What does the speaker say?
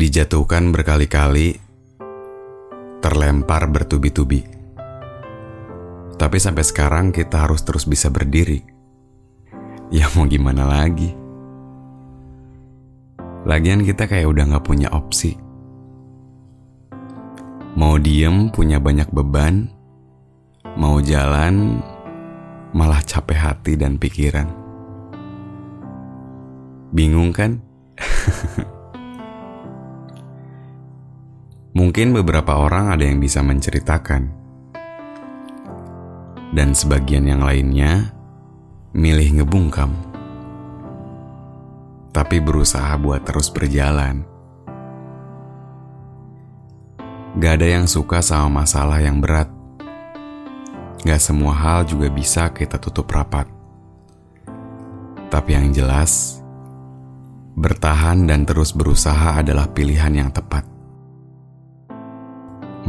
Dijatuhkan berkali-kali, terlempar bertubi-tubi. Tapi sampai sekarang kita harus terus bisa berdiri Ya mau gimana lagi? Lagian kita kayak udah gak punya opsi. Mau diem punya banyak beban, mau jalan malah capek hati dan pikiran. Bingung kan? Mungkin beberapa orang ada yang bisa menceritakan, dan sebagian yang lainnya milih ngebungkam, tapi berusaha buat terus berjalan. Gak ada yang suka sama masalah yang berat. Gak semua hal juga bisa kita tutup rapat. Tapi yang jelas, bertahan dan terus berusaha adalah pilihan yang tepat.